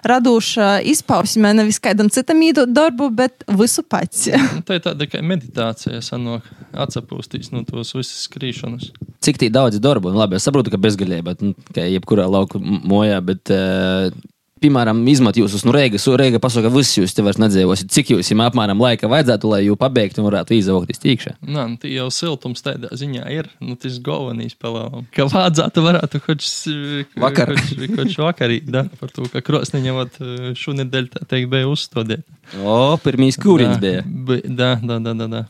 radoša izpausme, nevis kādam citam īdot darbu, bet visu pats. tā ir tāda kā meditācija, sanāk, atsapūstīs no tos visas skrīšanas. Cik tī daudz darbu, un labi, es saprotu, ka bezgaļēji, bet, nu, kā jebkurā lauku mojā, bet uh, piemēram, izmet jūs uz nu, Rīgas, Rīga pasaka, ka viss jūs te vairs nedzīvosiet. Cik jums apmēram laika vajadzētu, lai jūs pabeigtu un varētu izaugt tīkšā? Nē, nu, jau siltums tādā ziņā ir. Nu, tas galvenais pelēlam. Ka vajadzētu varētu kaut vakar. Kaut vakarī, da, par to, ka krosniņa vat šonedēļ, tā teikt, bija uzstādīt. O, pirmīs kūriņas bija. Da, da, da, da, da.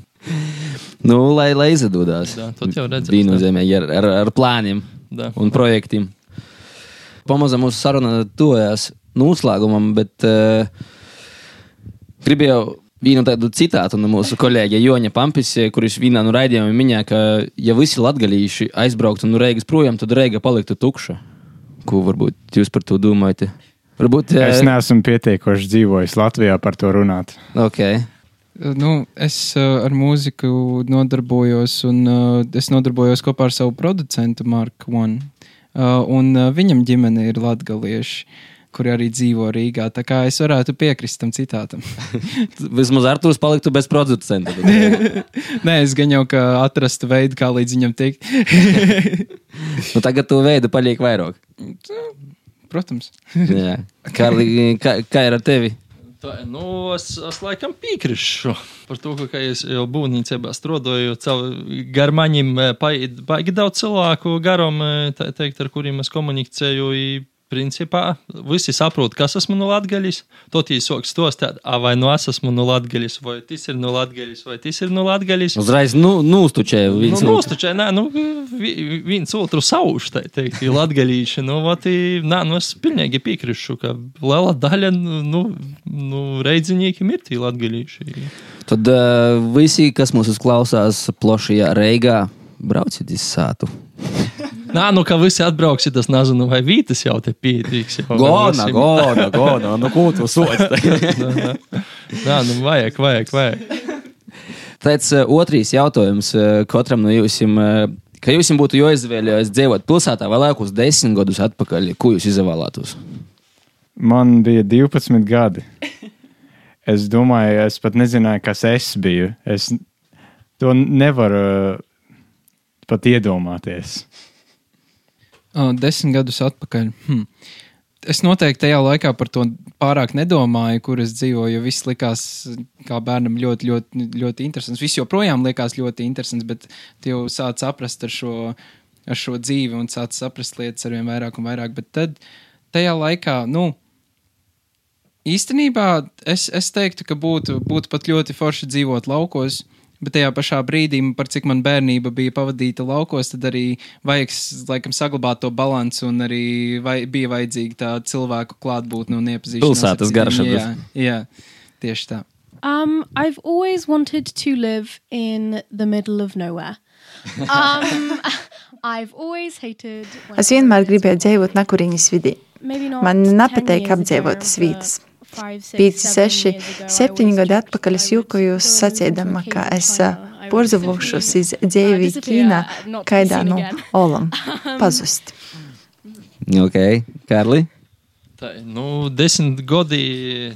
Nu, lai, lai izdodās. Jā, tad jau redzēsim. Bija nozīmē ar, ar, ar plāniem da. un projektiem. Pamazām mūsu saruna tuvojās noslēgumam, bet uh, gribēju vienu tādu citātu no mūsu kolēģa Joņa Pampis, kurš vienā no raidījumiem minēja, ka, ja visi latgalīši aizbrauktu no Reigas projām, tad Reiga paliktu tukša. Ko varbūt jūs par to domājat? Varbūt, Es neesmu pietiekoši dzīvojis Latvijā par to runāt. Okay. Nu, es uh, ar mūziku nodarbojos, un uh, es nodarbojos kopā ar savu producentu Marku One. Uh, un uh, viņam ģimene ir latgalieši, kuri arī dzīvo Rīgā. Tā kā es varētu piekrist tam citātam. Vismaz Arthurs paliktu bez producenta. Nē, es gan jau kā atrastu veidu, kā līdz viņam tikt. nu, tagad to veidu paliek vairāk. Protams. Jā. Kārli, kā, kā ir ar tevi? Tā, nu, es, es laikam piekrītu par to, ka es jau būvniecībā strādāju. Gar manim baigi daudz cilvēku, garam, tā teikt, ar kuriem es komunicēju. Principā visi saprot, kas esmu no Latvijas. Tad viņi sāk stostāt, vai nu es esmu no Latvijas, vai tas ir no Latvijas, vai tas ir no Latvijas. Uzreiz nu, nūstučēju. Nu, nūstučēju, nē, nu, vi- viens otru sauž, tā teikt, ir latgalīši. Nu, vat, i- nē, nu, es pilnīgi piekrīšu, ka liela daļa, nu, nu reidziniekiem ir tie latgalīši. Tad uh, visi, kas mūs klausās plašajā Reigā, brauciet uz sātu. Nā, nu, ka visi atbrauks, tas nezinu, vai vītas jau te pietīks. Jau, Gona, gona, gona, nu ko tu soci? Nā, nu, vajag, vajag, vajag. Tāds uh, otrs jautājums uh, katram no jums. Uh, ka jums būtu jāizvēlas dzīvot pilsētā vai laikus desmit gadus atpakaļ, ko jūs izvēlētos? Man bija 12 gadi. Es domāju, es pat nezināju, kas es biju. Es to nevaru pat iedomāties. Desmit gadus atpakaļ. Hm. Es noteikti tajā laikā par to pārāk nedomāju, kur es dzīvoju. Viss likās kā bērnam ļoti, ļoti, ļoti interesants. Viss joprojām liekas ļoti interesants, bet tu jau sāc saprast ar šo, ar šo dzīvi un sāc saprast lietas ar vien vairāk un vairāk. Bet tad tajā laikā, nu, īstenībā es, es teiktu, ka būtu, būtu pat ļoti forši dzīvot laukos. Bet tajā pašā brīdī, par cik man bērnība bija pavadīta laukos, tad arī vajag laikam, saglabāt to balanci, un arī vai, bija vajadzīga tā cilvēku klātbūtne un iepazīšanās. Pilsētas ar garša. Jā, jā, tieši tā. Um, I've always wanted to live in the middle of nowhere. Um, I've always hated. Es vienmēr gribēju dzīvot nakuriņas vidī. maybe not Man 10 nepatīk apdzīvotas but vietas. six, 5, seven 6, years ago, I 7 always gadi atpakaļ es jūkojos into ka es would porzavošos iz disappear, Ķīnā, uh, kaidā no olam. Pazust. Ok, Kārli. Tā, nu, desmit gadi,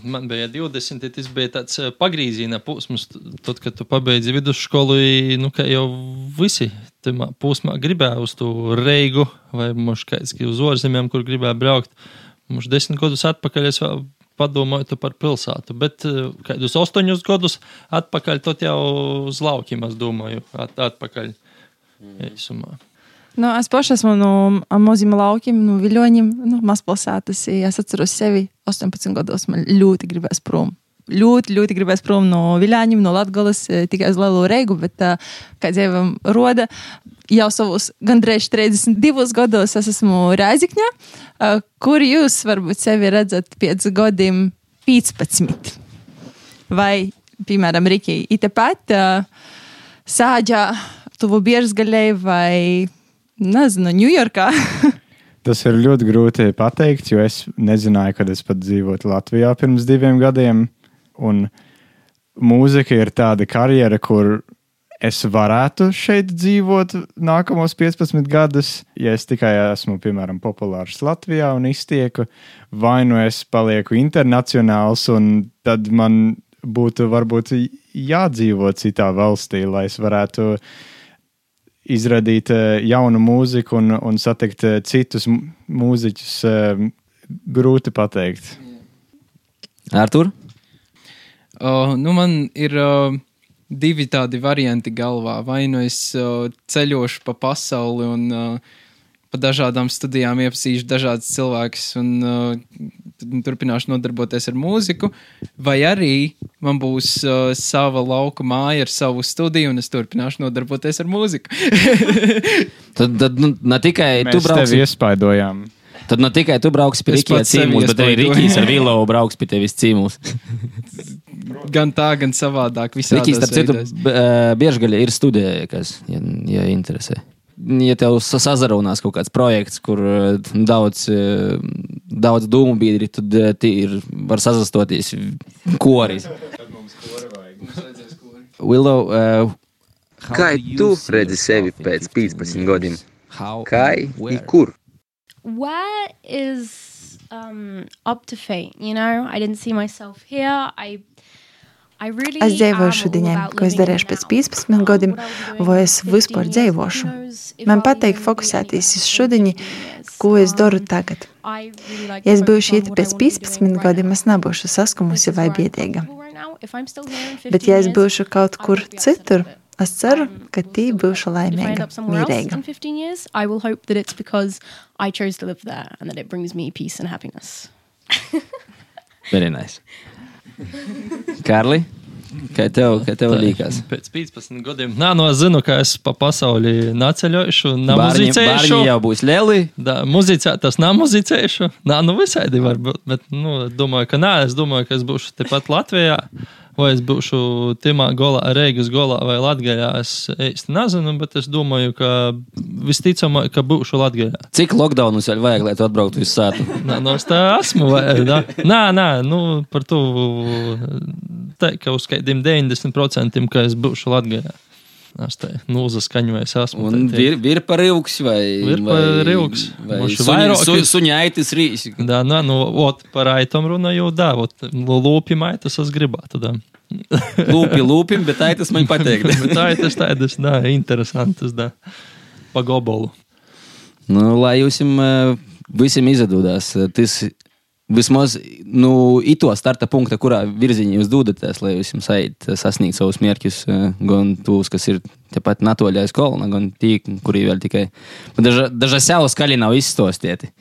man bija 20, tas bija tāds eh, pagrīzīna posms, tad, kad tu pabeidzi vidusskolu, nu, ka jau visi tajā posmā gribēja uz to reigu, vai mums kāds ki uz ārzemēm, kur gribēja braukt. Mums desmit gadus atpakaļ es vēl padomāju par pilsētu, bet eh, kādus astoņus gadus atpakaļ, tad jau uz laukiem, es domāju, at, atpakaļ. Īsumā. Nu, es pašai esmu no maziem laukiem, no viļņiem, no mazpilsētas. Es atceros sevi 18 gados. Man ļoti gribēs prom. Ļoti, ļoti gribēs prom no viļņiem, no Latvijas, tikai uz Lielu Reigu, bet uh, kā dzīvam roda, jau savus gandrīz 32 gados es esmu Rēzikņā, kur jūs varbūt sevi redzat pēc gadiem 15. Vai, piemēram, itepēt uh, sāģā, tuvu Bierzgaļai vai nezinu, Ņujorkā. Tas ir ļoti grūti pateikt, jo es nezināju, kad es pat dzīvotu Latvijā pirms diviem gadiem. Un mūzika ir tāda karjera, kur es varētu šeit dzīvot nākamos 15 gadus, ja es tikai esmu, piemēram, populārs Latvijā un iztieku, vai nu es palieku internacionāls, un tad man būtu varbūt jādzīvo citā valstī, lai es varētu izradīt eh, jaunu mūziku un, un satikt eh, citus mūziķus. eh, Grūti pateikt. Artur? Uh, nu man ir uh, divi tādi varianti galvā. Vai nu es uh, ceļošu pa pasauli un uh, pa dažādām studijām iepazīšu dažādus cilvēkus un uh, turpināšu nodarboties ar mūziku, vai arī man būs uh, sava lauka māja ar savu studiju un es turpināšu nodarboties ar mūziku. Tad, tad nu, ne tikai tu Mēs brauksi. tevi iespaidojām. Tad ne tikai tu brauksi pie Rīgas cīmūs, bet arī. Rīgas ar Vilovu brauks pie tevis cīmūs. Gan tā, gan savādāk. Rīgas, starp citu, ā, biežgaļa ir studija, kas, ja, ja interesē. Ja tev sa- sazarunās kaut kāds projekts, kur ā, daudz, ā, daudz dūmu biedri, tad ir, var sazastoties koris. Willow, uh, Kā tu redzi sevi pēc 15 gadiem? Kā un kur? Where is um, up to fate? You know, I didn't see myself here. I I really Es šodienai, about ko es darīšu pēc now. 15 Um, gadiem, vai es 15 vispār dzīvošu. Man patīk fokusēties uz for šodieni, 15 years. ko es daru tagad. Ja es būšu I pēc wanna be 15 doing right gadiem, es nebūšu saskumusi vai biedīga. comfortable right now. If I'm still here in 15 Bet ja es būšu kaut kur citur. Es ceru, ka tī būšu go. If I end laimīga, up somewhere else mierīga. in 15 years, I will hope that it's because I chose to live there and that it brings me peace and happiness. very nice. Kārli, kā tev, kā tev līkās? Pēc 15 gadiem. Nā, no es zinu, ka es pa pasauli neceļošu, Bārņi, nemuzicēšu. bārņi jau būs lieli. Da, muzicē, tas nav muzicēšu. Nā, nu visādi var būt. Bet, nu, domāju, ka nē, es domāju, ka es būšu tepat Latvijā. Vai es būšu Timā golā, Reigas golā vai Latvijā. Es īsti nezinu, bet es domāju, ka visticamāk, ka būšu Latvijā. Cik lockdownus vēl vajag, lai tu atbrauktu uz sātu? Nā, no es tā esmu. Vai? Nē, nē, nu, par to teikt, ka uz kādiem 90% ka es būšu Latvijā. Nulles skaņa vai sasprāta. Un ir, ir par ilgs vai ir par ilgs. Vai vairāk su, suņaitis rīs. Da, nu, nu, ot, par aitam runāju, da, ot, lūpim aitas es gribētu. Da. Lūpi, lūpim, bet aitas man patīk. bet aitas, aitas, da, interesantas, da, pa gobolu. Nu, lai jūs jums eh, visiem izdodas. Eh, Tas vismaz nu, ito starta punkta, kurā virzienā jūs dodaties, lai jums aiziet sasniegt savus mērķus, uh, gan tos, kas ir tepat natoļā aiz kolona, gan tie, kuri vēl tikai daža, daža sev skaļi nav izstostieti.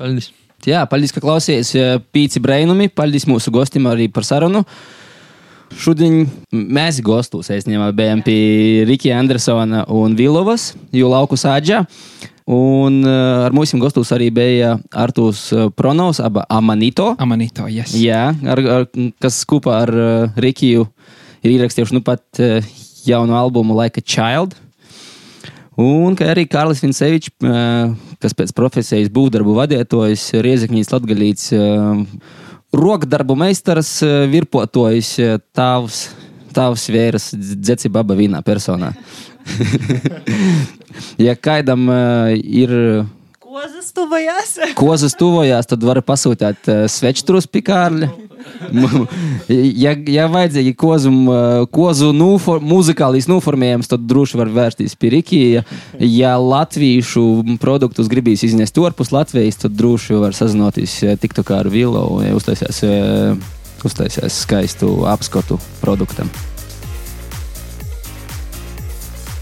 Paldies. Jā, paldies, ka klausījāties uh, pīci brainumi, paldies mūsu gostim arī par sarunu. Šodien mēs gastos aizņēmām bijām pie Rikija Andersona un Vilovas, jo lauku sāģā. Un uh, ar mums gastos arī bija Artūrs uh, Pronovs, aba Amanito. Amanito, yes. Jā, ar, ar, kas kopā ar uh, Rikiju ir ierakstījuši nu pat uh, jaunu albumu Like a Child. Un kā arī Kārlis Vincevičs, uh, kas pēc profesijas būvdarbu vadītājs, Riezekņīs Latgalīts, uh, rokdarbu meistars, uh, virpotojs, uh, tāvs, tāvs vēras dzeci baba vienā personā. ja kādam uh, ir Kozas tuvajās. kozas tuvojās, tad var pasūtīt uh, svečtrus pikārļi. ja, ja vajadzīgi kozu, uh, kozu nufor, muzikālīs noformējums, tad droši var vērsties pie Rikija. Ja latviešu produktus gribīs iznest ārpus Latvijas, tad droši var sazinoties uh, tiktu kā ar Vilo un ja uztaisīs, uh, uztaisīs skaistu apskatu produktam.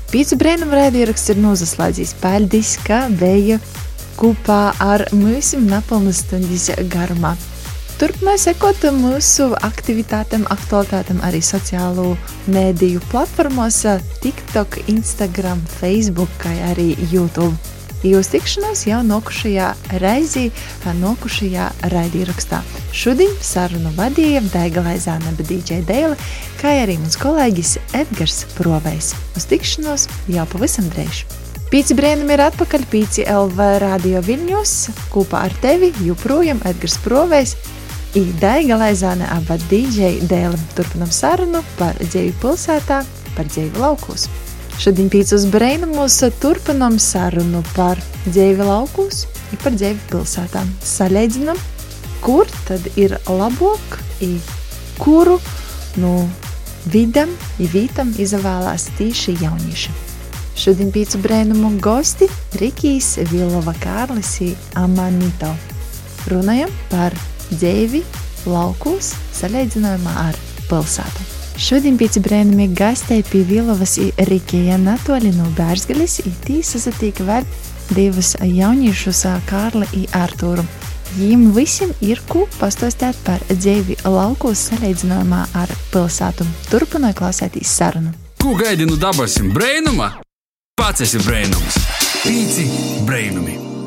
Pīcis brīnum raidieraksts ir nozaslēdzis. Paldies, ka bija kopā ar mums nepilnas stundas garumā. Turpināt sekot mūsu aktivitātēm, aktualitātēm arī sociālo mēdīju platformos, TikTok, Instagram, Facebook, kā arī YouTube. Jūs tikšanos jau nokušajā reizī, nokušajā raidierakstā. Šodien sarunu vadīja Daiga Laizāne, DJ Dēle, kā arī mans kolēģis Edgars Provejs. Uz tikšanos jau pavisam drīz. Pīci brīnumi ir atpakaļ Pīci LV radio Viļņos, kopā ar tevi joprojām Edgars Provejs. Daiga Laizāne abad DJ Dēle turpinam sarunu par dzīvi pilsētā, par dzīvi laukos. Šodien pīcis brīnumos turpinam sarunu par dzīvi laukos un par dzīvi pilsētām. Salīdzinam, kur tad ir labāk, kuru no vidam, ja vītam izvēlās tīši jaunieši. Šodien pīcis brīnumu gosti Rikijs Vilova Kārlis Amanito. Runājam par dzīvi laukos salīdzinājumā ar pilsētu. Šodien pieci brēnumi gastēja pie Vilovas Rikija Natoli no Bērsgalis, itī sasatīka vēl divas jauniešus Kārli un Artūru. Viņiem visiem ir ko pastāstīt par dzīvi laukos salīdzinājumā ar pilsētu. Turpināja klausēties sarunu. Ko gaidi no dabasim brainuma? Pats esi brainums. Pīci brainumi.